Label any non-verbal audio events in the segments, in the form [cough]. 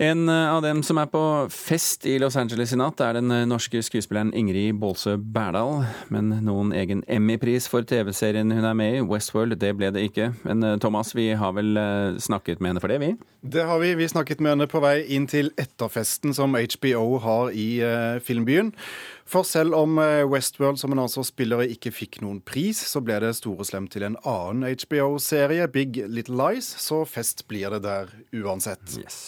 En eh, av dem som er på fest i Los Angeles i natt, er den eh, norske skuespilleren Ingrid Baalsø Berdal. Men noen egen Emmy-pris for TV-serien hun er med i, Westworld, det ble det ikke. Men eh, Thomas, vi har vel snakket med henne for det, vi? Det har vi. Vi snakket med henne på vei inn til etterfesten som HBO har i filmbyen. For selv om Westworld, som hun altså spiller i, ikke fikk noen pris, så ble det store slem til en annen HBO-serie, Big Little Lies, så fest blir det der uansett. Yes.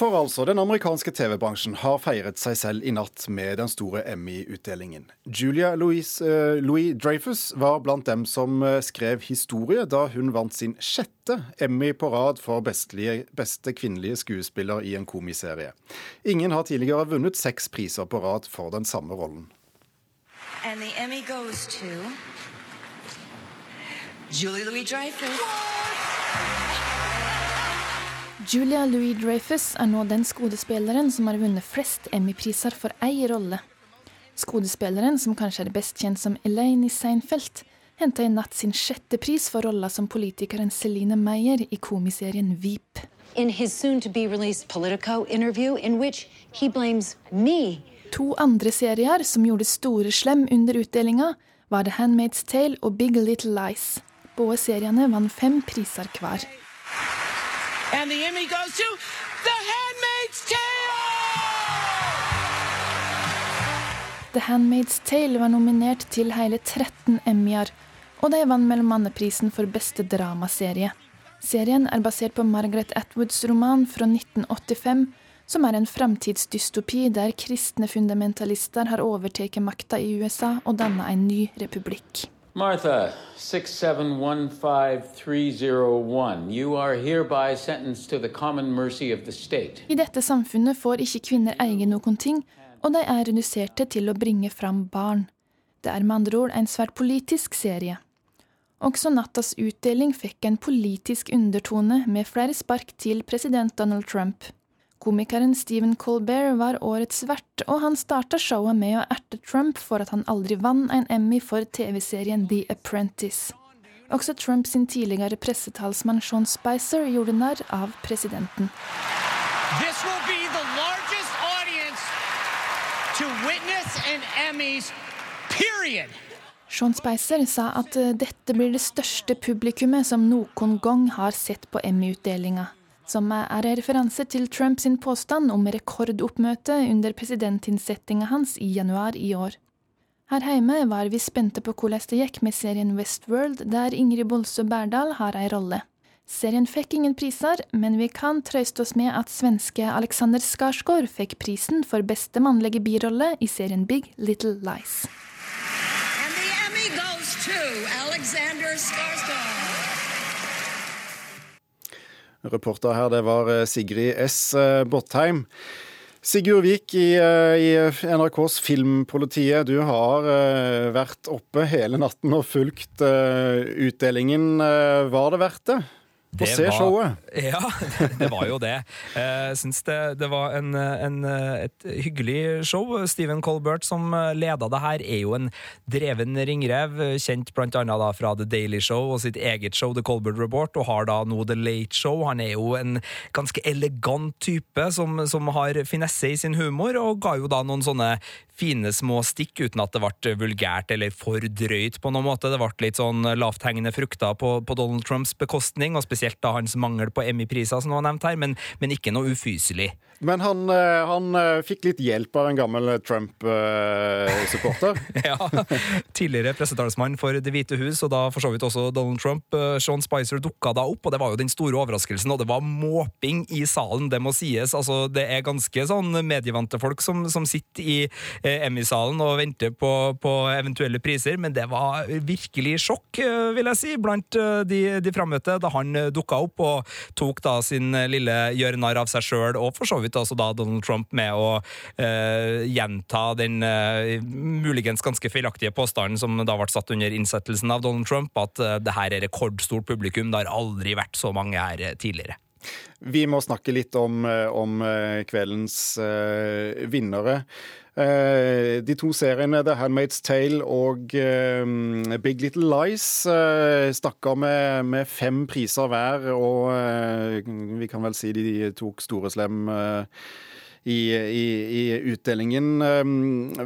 For altså, den amerikanske TV-bransjen har feiret seg selv i natt med den store Emmy-utdelingen. Julia Louise, uh, Louis Dreyfus var blant dem som uh, skrev historie da hun vant sin sjette Emmy på rad for bestlige, beste kvinnelige skuespiller i en komiserie. Ingen har tidligere vunnet seks priser på rad for den samme rollen. And Emmy goes to Julia Louis Dreyfus. Julia Louis-Dreyfus er nå den skuespilleren som har vunnet flest Emmy-priser for ei rolle. Skuespilleren, som kanskje er best kjent som Elaine i Seinfeld, henta i natt sin sjette pris for rolla som politikeren Celine Meyer i komiserien Veep. In his soon-to-be-released Politico interview, in which he blames me. To andre serier som gjorde store slem under utdelinga, var The Handmaid's Tale og Big Little Lies. Både seriene vant fem priser hver. And the Emmy goes to The Handmaid's Tale! The Handmaid's Tale var nominert til hele 13 Emmyer, og de vant mellom annet for beste dramaserie. Serien er basert på Margaret Atwoods roman fra 1985, som er en framtidsdystopi der kristne fundamentalister har overtatt makta i USA og danna en ny republikk. Martha, 6715301, you are hereby sentenced to the common mercy of the state. I dette samfunnet får ikke kvinner eie noen ting, og de er reduserte til å bringe fram barn. Det er med andre ord en svært politisk serie. Også nattas utdeling fikk en politisk undertone med flere spark til president Donald Trump. Komikeren Stephen Colbert var årets vert, og han starta showet med å erte Trump for at han aldri vant en Emmy for TV-serien The Apprentice. Også Trump sin tidligere pressetalsmann Sean Spicer gjorde narr av presidenten. This will be the largest audience to witness an Emmys, period. Sean Spicer sa at eh, dette blir det største publikummet som noen gang har sett på Emmy-utdelinga som er referanse til Trumps påstand om rekordoppmøte under presidentinnsettinga hans i januar i år. Her hjemme var vi spente på hvordan det gikk med serien Westworld, der Ingrid Bolsø Berdal har ei rolle. Serien fikk ingen priser, men vi kan trøste oss med at svenske Alexander Skarsgård fikk prisen for beste mannlige birolle i serien Big Little Lies. And the Emmy goes to Alexander Skarsgård. Reporter her, det var eh, Sigrid S. Eh, Bottheim. Sigurd Vik i, eh, i, NRKs Filmpolitiet, du har vært oppe hele natten og fulgt utdelingen. Var det verdt det? Få se var, showet! Ja, det var jo det. Jeg syns det, det var en, en, et hyggelig show. Stephen Colbert som leda det her, er jo en dreven ringrev, kjent blant annet da fra The Daily Show og sitt eget show The Colbert Report, og har da nå The Late Show. Han er jo en ganske elegant type som, som har finesse i sin humor, og ga jo da noen sånne fine små stikk uten at det ble vulgært eller for drøyt på noen måte. Det ble litt sånn lavthengende frukter på, på Donald Trumps bekostning, og spesielt da hans mangel på Emmy-priser, som var nevnt her, men, men ikke noe ufyselig. Men han, eh, han, eh, fikk litt hjelp av en gammel Trump-supporter? [laughs] ja. Tidligere pressetalsmann for Det hvite hus, og da for så vidt også Donald Trump. Eh, Sean Spicer dukka da opp, og det var jo den store overraskelsen. Og det var måping i salen, det må sies. Altså, det er ganske sånn medievante folk som, som sitter i Emmy-salen og venter på, på, eventuelle priser, men det var virkelig sjokk, vil jeg si, blant de, de frammøtte da han dukka opp og tok da sin lille gjør narr av seg sjøl, og for så vidt altså da Donald Trump med å uh, gjenta den uh, muligens ganske feilaktige påstanden som da ble satt under innsettelsen av Donald Trump, at uh, det her er rekordstort publikum. Det har aldri vært så mange her tidligere. Vi må snakke litt om, om kveldens uh, vinnere. Uh, de to seriene The Handmaid's Tale og uh, Big Little Lies stakk av med, med, fem priser hver, og vi kan vel si de tok store slem i, i, i, utdelingen.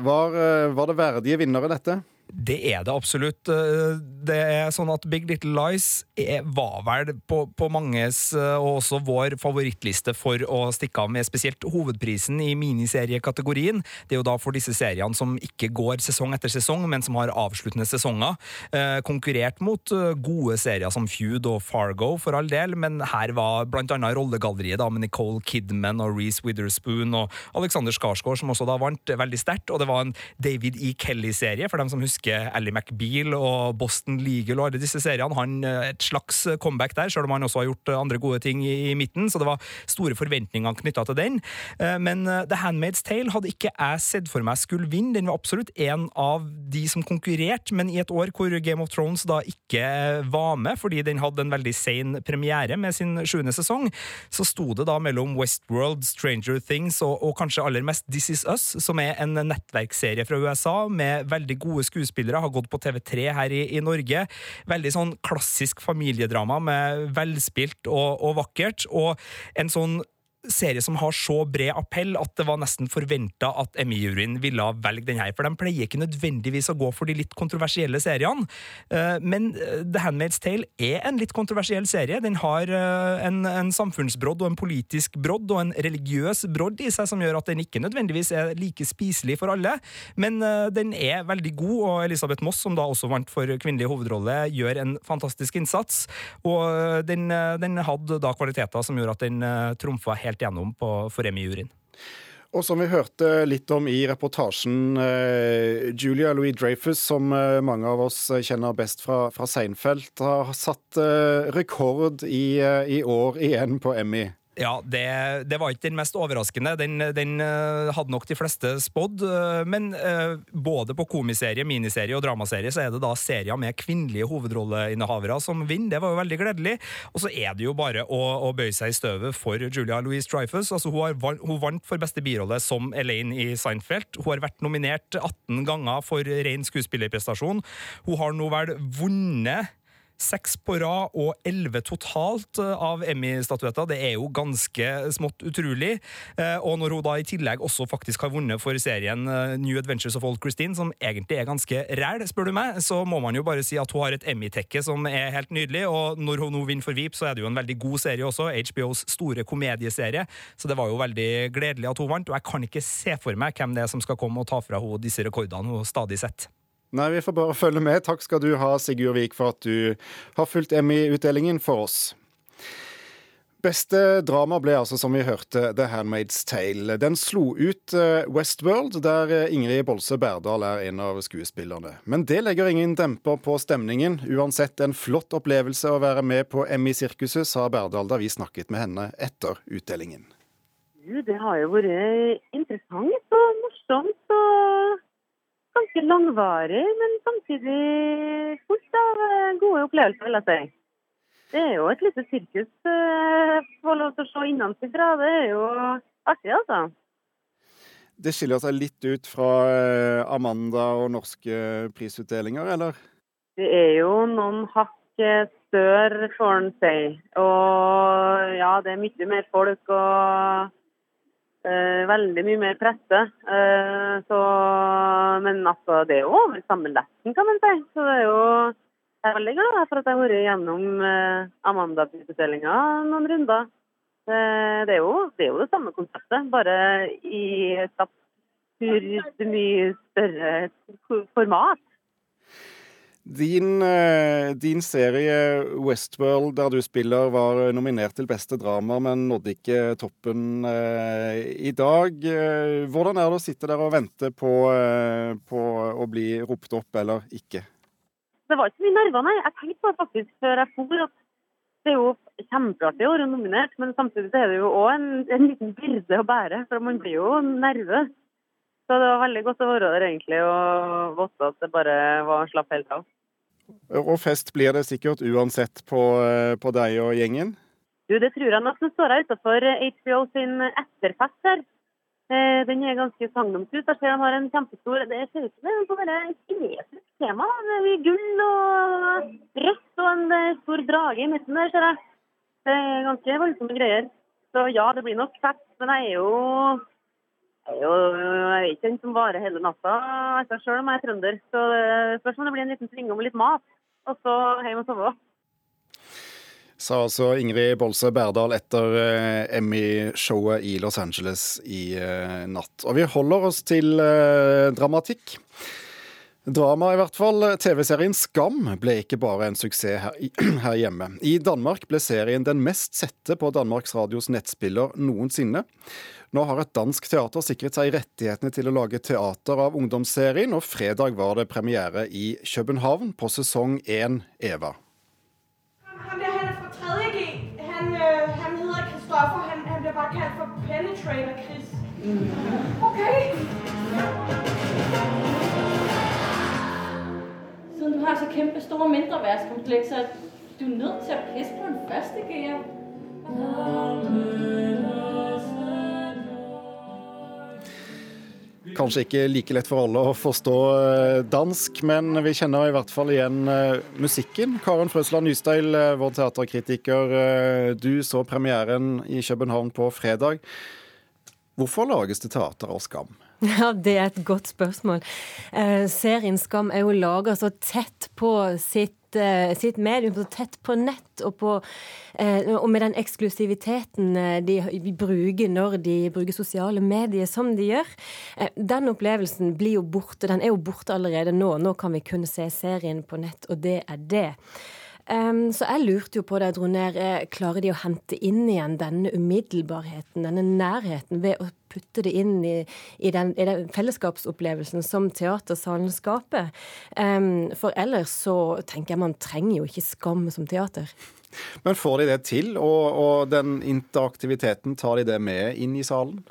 Var, var det verdige vinnere, dette? Det er det absolutt. Eh, det er sånn at Big Little Lies er, var vel på, på, manges, eh, og også vår, favorittliste for å stikke av med spesielt hovedprisen i miniseriekategorien. Det er jo da for disse seriene som ikke går sesong etter sesong, men som har avsluttende sesonger. Eh, konkurrert mot gode serier som Feud og Fargo, for all del, men her var annet rollegalleriet da, med Nicole Kidman og Reece Witherspoon og Alexander Skarsgård, som også da vant veldig sterkt. Og det var en David E. Kelly-serie, for dem som husker husker Ally McBeal og Boston Legal og alle disse seriene. Han eh, Et slags comeback der, selv om han også har gjort eh, andre gode ting i, i midten. Så det var store forventninger knytta til den. Eh, men The Handmaid's Tale hadde ikke jeg sett for meg skulle vinne. Den var absolutt en av de som konkurrerte, men i et år hvor Game of Thrones da ikke var med, fordi den hadde en veldig sein premiere med sin sjuende sesong, så sto det da mellom Westworld, Stranger Things og, og kanskje aller mest This Is Us, som er en nettverksserie fra USA med veldig gode skuespillere skuespillere, har gått på TV3 her i, i Norge. Veldig sånn klassisk familiedrama med velspilt og, og vakkert, og en sånn serie som har så bred appell at det var nesten forventa at Emmy-juryen ville velge den her. For de pleier ikke nødvendigvis å gå for de litt kontroversielle seriene. Eh, men eh, The Handmaid's Tale er en litt kontroversiell serie. Den har eh, en, en samfunnsbrodd og en politisk brodd og en religiøs brodd i seg som gjør at den ikke nødvendigvis er like spiselig for alle. Men den er veldig god, og Elisabeth Moss, som da også vant for kvinnelig hovedrolle, gjør en fantastisk innsats. Og den, den hadde da kvaliteter som gjorde at den trumfa helt helt gjennom på, for Emmy-juryen. Og som vi hørte litt om i reportasjen, eh, Julia Louis Dreyfus, som eh, mange av oss kjenner best fra, fra Seinfeld, har satt eh, rekord i, i år igjen på Emmy. Ja, det, det, var ikke den mest overraskende. Den, den uh, hadde nok de fleste spådd. Uh, men uh, både på komiserie, miniserie og dramaserie så er det da serier med kvinnelige hovedrolleinnehavere som vinner. Det var jo veldig gledelig. Og så er det jo bare å, å bøye seg i støvet for Julia Louise Dreyfus. Altså, hun, har, hun, vant for beste birolle som Elaine i Seinfeld. Hun har vært nominert 18 ganger for ren skuespillerprestasjon. Hun har nå vel vunnet Seks på rad og elleve totalt eh, av Emmy-statuetter. Det er jo ganske smått utrolig. Eh, og når hun da i tillegg også faktisk har vunnet for serien eh, New Adventures of Old Christine, som egentlig er ganske ræl, spør du meg, så må man jo bare si at hun har et Emmy-tekke som er helt nydelig. Og når hun nå vinner for Veep, så er det jo en veldig god serie også. HBOs store komedieserie. Så det var jo veldig gledelig at hun vant, og jeg kan ikke se for meg hvem det er som skal komme og ta fra henne disse rekordene hun stadig setter. Nei, vi får bare følge med. Takk skal du ha, Sigurd Vik, for at du har fulgt Emmy-utdelingen for oss. Beste drama ble altså, som vi hørte, The Handmaid's Tale. Den slo ut eh, Westworld, der eh, Ingrid Bolse Berdal er en av skuespillerne. Men det legger ingen demper på stemningen. Uansett en flott opplevelse å være med på Emmy-sirkuset, sa Berdal da vi snakket med henne etter utdelingen. Det har jo vært interessant og morsomt og ganske langvarig, men samtidig fullt av eh, gode opplevelser, vil jeg si. Det er jo et lite sirkus eh, få lov til å se innenfra. Det er jo artig, altså. Det skiller seg litt ut fra eh, Amanda og norske prisutdelinger, eller? Det er jo noen hakk større, får en si. Og ja, det er mye mer folk. og veldig mye mer presse. Eh, så, men altså, det er jo over samme letten, kan man si. Så det er jo jeg er veldig glad for at jeg har vært gjennom eh, Amanda-prisutdelinga noen runder. Det, er jo, det, er jo, det samme konseptet, bare i et absurd mye større format. Din, eh, din, serie Westworld, der du spiller, var nominert til beste drama, men nådde ikke toppen eh, i dag. Eh, hvordan er det å sitte der og vente på, på å bli ropt opp eller ikke? Det var ikke mye nerver, nei. Jeg tenkte det faktisk før jeg for at det er jo kjempeartig å være nominert, men samtidig er det jo òg en, en, liten byrde å bære, for man blir jo nervøs. Så det var veldig godt å være der egentlig og vite at det bare var slapp helt av. Og fest blir det sikkert uansett på, eh, på deg og gjengen? Du, Det tror jeg nok. Nå står jeg utenfor HBO sin etterfest her. Eh, den er ganske sagnomsust. Jeg ser de har en kjempestor Det ser ut som det er bare et kinesisk tema. Det er gull og rødt og en eh, stor drage i midten der, ser jeg. Det er ganske voldsomme greier. Så ja, det blir nok fest. Men jeg er jo jeg er ikke den som varer hele natta, altså, selv om jeg er trønder. Så spørs om det blir en liten sving om litt mat, og så hjem og sove sa altså Ingrid Bolse Berdal etter eh, Emmy-showet i Los Angeles i eh, natt. Og vi holder oss til eh, dramatikk. Drama, i hvert fall. TV-serien Skam ble ikke bare en suksess her, [clears throat] her, hjemme. I Danmark ble serien den mest sette på Danmarks Radios nettspiller noensinne. Nå har et dansk teater sikret seg rettighetene til å lage teater av ungdomsserien, og fredag var det premiere i København på sesong én Eva. Christoffer, han, han bliver bare kalt for Penetrator Chris. Okay. Siden du har så kæmpe store mindre værtskomplekser, du er nødt til at pisse på en første gear. Kanskje ikke like lett for alle å forstå eh, dansk, men vi kjenner i hvert fall igjen eh, musikken. Karen Frøsland Nysteil, eh, vår teaterkritiker. Du så premieren i København på fredag. Hvorfor lages det teater av Skam? [laughs] Ja, Det er et godt spørsmål. Eh, serien Skam er jo laga så tett på sitt Eh, sitt medium så tett på nett, og, på, eh, og med den eksklusiviteten eh, de, bruker når de bruker sosiale medier som de gjør. Den opplevelsen blir jo borte. Den er jo borte allerede nå. Nå kan vi kunne se serien på nett, og det er det. Um, så jeg lurte jo på deg, Droner, klarer de å hente inn igjen denne umiddelbarheten, denne nærheten, ved å putte det inn i, i, den, i den, fellesskapsopplevelsen som teatersalen skaper? Um, for ellers så tenker jeg man trenger jo ikke skam som teater. Men får de det til, og, og den interaktiviteten, tar de det med inn i salen?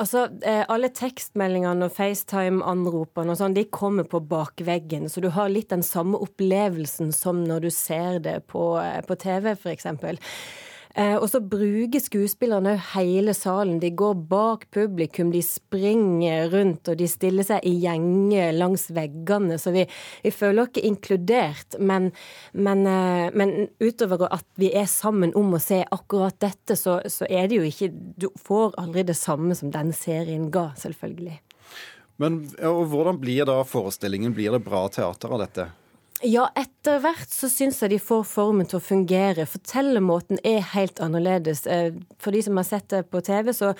Altså, eh, Alle tekstmeldingene og FaceTime-anropene og sånn, de kommer på bakveggen. Så du har litt den samme opplevelsen som når du ser det på, eh, på TV, f.eks. Eh, og så bruker skuespillerne òg hele salen. De går bak publikum, de springer rundt, og de stiller seg i gjenger langs veggene. Så vi, vi føler oss inkludert. Men, men, eh, men, utover at vi er sammen om å se akkurat dette, så, så er det jo ikke Du får aldri det samme som den serien ga, selvfølgelig. Men og Hvordan blir da forestillingen? Blir det bra teater av dette? Ja, etter hvert så syns jeg de får formen til å fungere. Fortellermåten er helt annerledes. Eh, for de som har sett det på TV, så,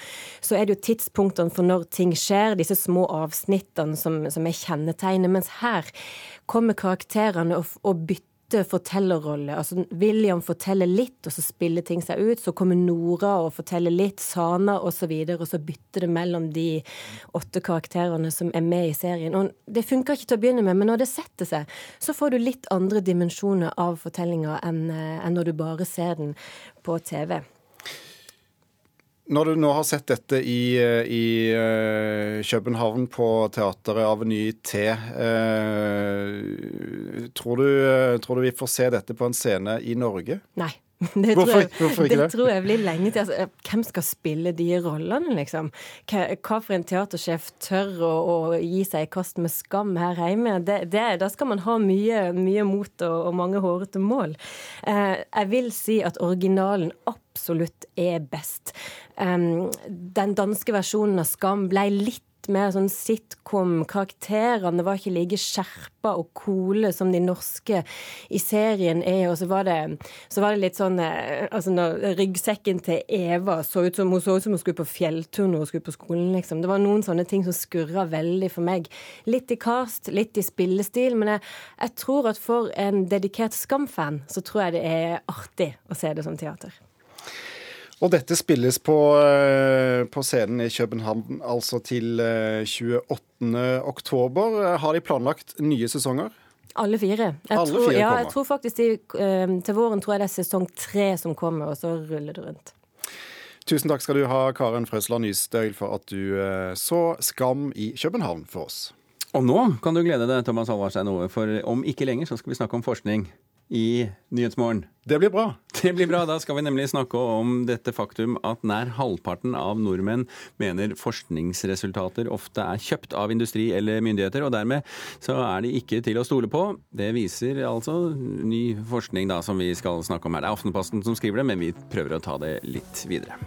så er det jo tidspunktene for når ting skjer, disse små avsnittene som, som er kjennetegnet. Mens her kommer karakterene og, og bytter bytte fortellerrolle. Altså William forteller litt, og så spiller ting seg ut. Så kommer Nora og forteller litt, Sana osv., og, så videre, og så bytter det mellom de åtte karakterene som er med i serien. Og Det funker ikke til å begynne med, men når det setter seg, så får du litt andre dimensjoner av fortellinga enn, eh, enn når du bare ser den på TV. Når du nå har sett dette i, i uh, København på teateret Aveny T, eh, tror, du, uh, tror, du, vi får se dette på en scene i Norge? Nei. [laughs] Det tror, hvorfor, hvorfor ikke det? det tror jeg blir lenge til. Altså, hvem skal spille de rollene, liksom? Hva, hva for en teatersjef tør å, å, gi seg i kast med skam her hjemme? Det, det, da skal man ha mye, mye mot og, og mange hårete mål. Eh, jeg vil si at originalen absolutt er best. Um, den danske versjonen av Skam ble litt mer sånn sitcom. Karakterene var ikke like skjerpa og coole som de norske i serien er. Og så var det, så var det litt sånn eh, altså når Ryggsekken til Eva så ut som hun så ut som hun skulle på fjelltur når hun skulle på skolen, liksom. Det var noen sånne ting som skurra veldig for meg. Litt i cast, litt i spillestil. Men jeg, jeg tror at for en dedikert Skam-fan, så tror jeg det er artig å se det som teater. Og dette spilles på, eh, på, scenen i København altså til 28. Eh, oktober. Har de planlagt nye sesonger? Alle fire. Jeg, Alle tror, fire ja, jeg tror faktisk de, eh, Til våren tror jeg det er sesong tre som kommer, og så ruller det rundt. Tusen takk skal du ha, Karen Frøsland Nystøyl, for at du så Skam i København for oss. Og nå kan du glede deg, Thomas Alvarstein Ove, for om ikke lenger så skal vi snakke om forskning. i Nyhetsmorgen. Det blir bra. Det blir bra. Da skal vi nemlig snakke om dette faktum at nær halvparten av nordmenn mener forskningsresultater ofte er kjøpt av industri eller myndigheter, og dermed så er de ikke til å stole på. Det viser altså ny forskning da, som vi skal snakke om her. Det er Aftenposten som skriver det, men vi prøver å ta det litt videre.